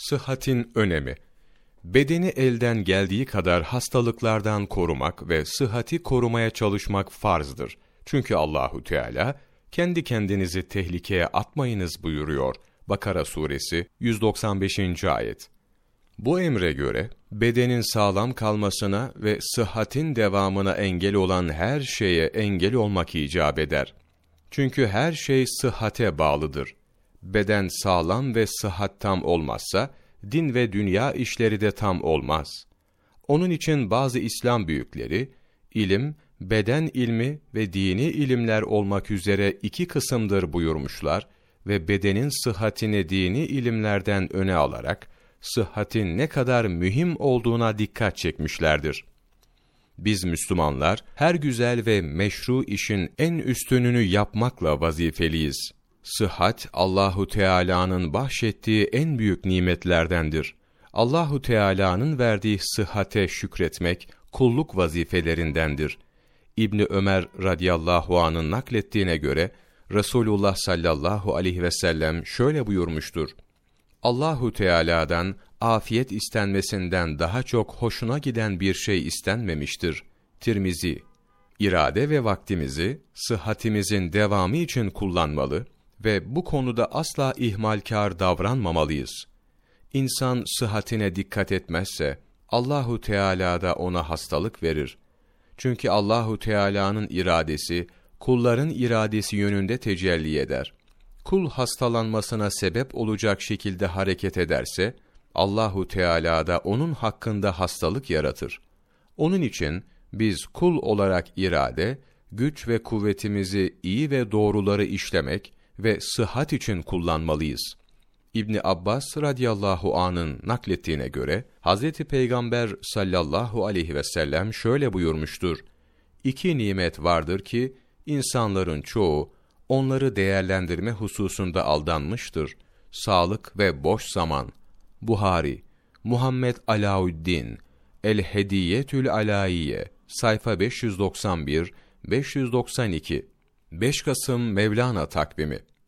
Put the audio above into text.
Sıhhatin önemi Bedeni elden geldiği kadar hastalıklardan korumak ve sıhhati korumaya çalışmak farzdır. Çünkü Allahu Teala kendi kendinizi tehlikeye atmayınız buyuruyor. Bakara suresi 195. ayet. Bu emre göre bedenin sağlam kalmasına ve sıhhatin devamına engel olan her şeye engel olmak icap eder. Çünkü her şey sıhhate bağlıdır. Beden sağlam ve sıhhat tam olmazsa, din ve dünya işleri de tam olmaz. Onun için bazı İslam büyükleri, ilim, beden ilmi ve dini ilimler olmak üzere iki kısımdır buyurmuşlar ve bedenin sıhhatini dini ilimlerden öne alarak, sıhhatin ne kadar mühim olduğuna dikkat çekmişlerdir. Biz Müslümanlar, her güzel ve meşru işin en üstününü yapmakla vazifeliyiz. Sıhhat Allahu Teala'nın bahşettiği en büyük nimetlerdendir. Allahu Teala'nın verdiği sıhhate şükretmek kulluk vazifelerindendir. İbni Ömer radıyallahu anın naklettiğine göre Resulullah sallallahu aleyhi ve sellem şöyle buyurmuştur. Allahu Teala'dan afiyet istenmesinden daha çok hoşuna giden bir şey istenmemiştir. Tirmizi İrade ve vaktimizi sıhhatimizin devamı için kullanmalı ve bu konuda asla ihmalkar davranmamalıyız. İnsan sıhhatine dikkat etmezse Allahu Teala da ona hastalık verir. Çünkü Allahu Teala'nın iradesi kulların iradesi yönünde tecelli eder. Kul hastalanmasına sebep olacak şekilde hareket ederse Allahu Teala da onun hakkında hastalık yaratır. Onun için biz kul olarak irade, güç ve kuvvetimizi iyi ve doğruları işlemek ve sıhhat için kullanmalıyız. İbni Abbas radıyallahu anın naklettiğine göre Hazreti Peygamber sallallahu aleyhi ve sellem şöyle buyurmuştur. İki nimet vardır ki insanların çoğu onları değerlendirme hususunda aldanmıştır. Sağlık ve boş zaman. Buhari, Muhammed Alauddin, El Hediyetül Alaiye, sayfa 591, 592. 5 Kasım Mevlana takvimi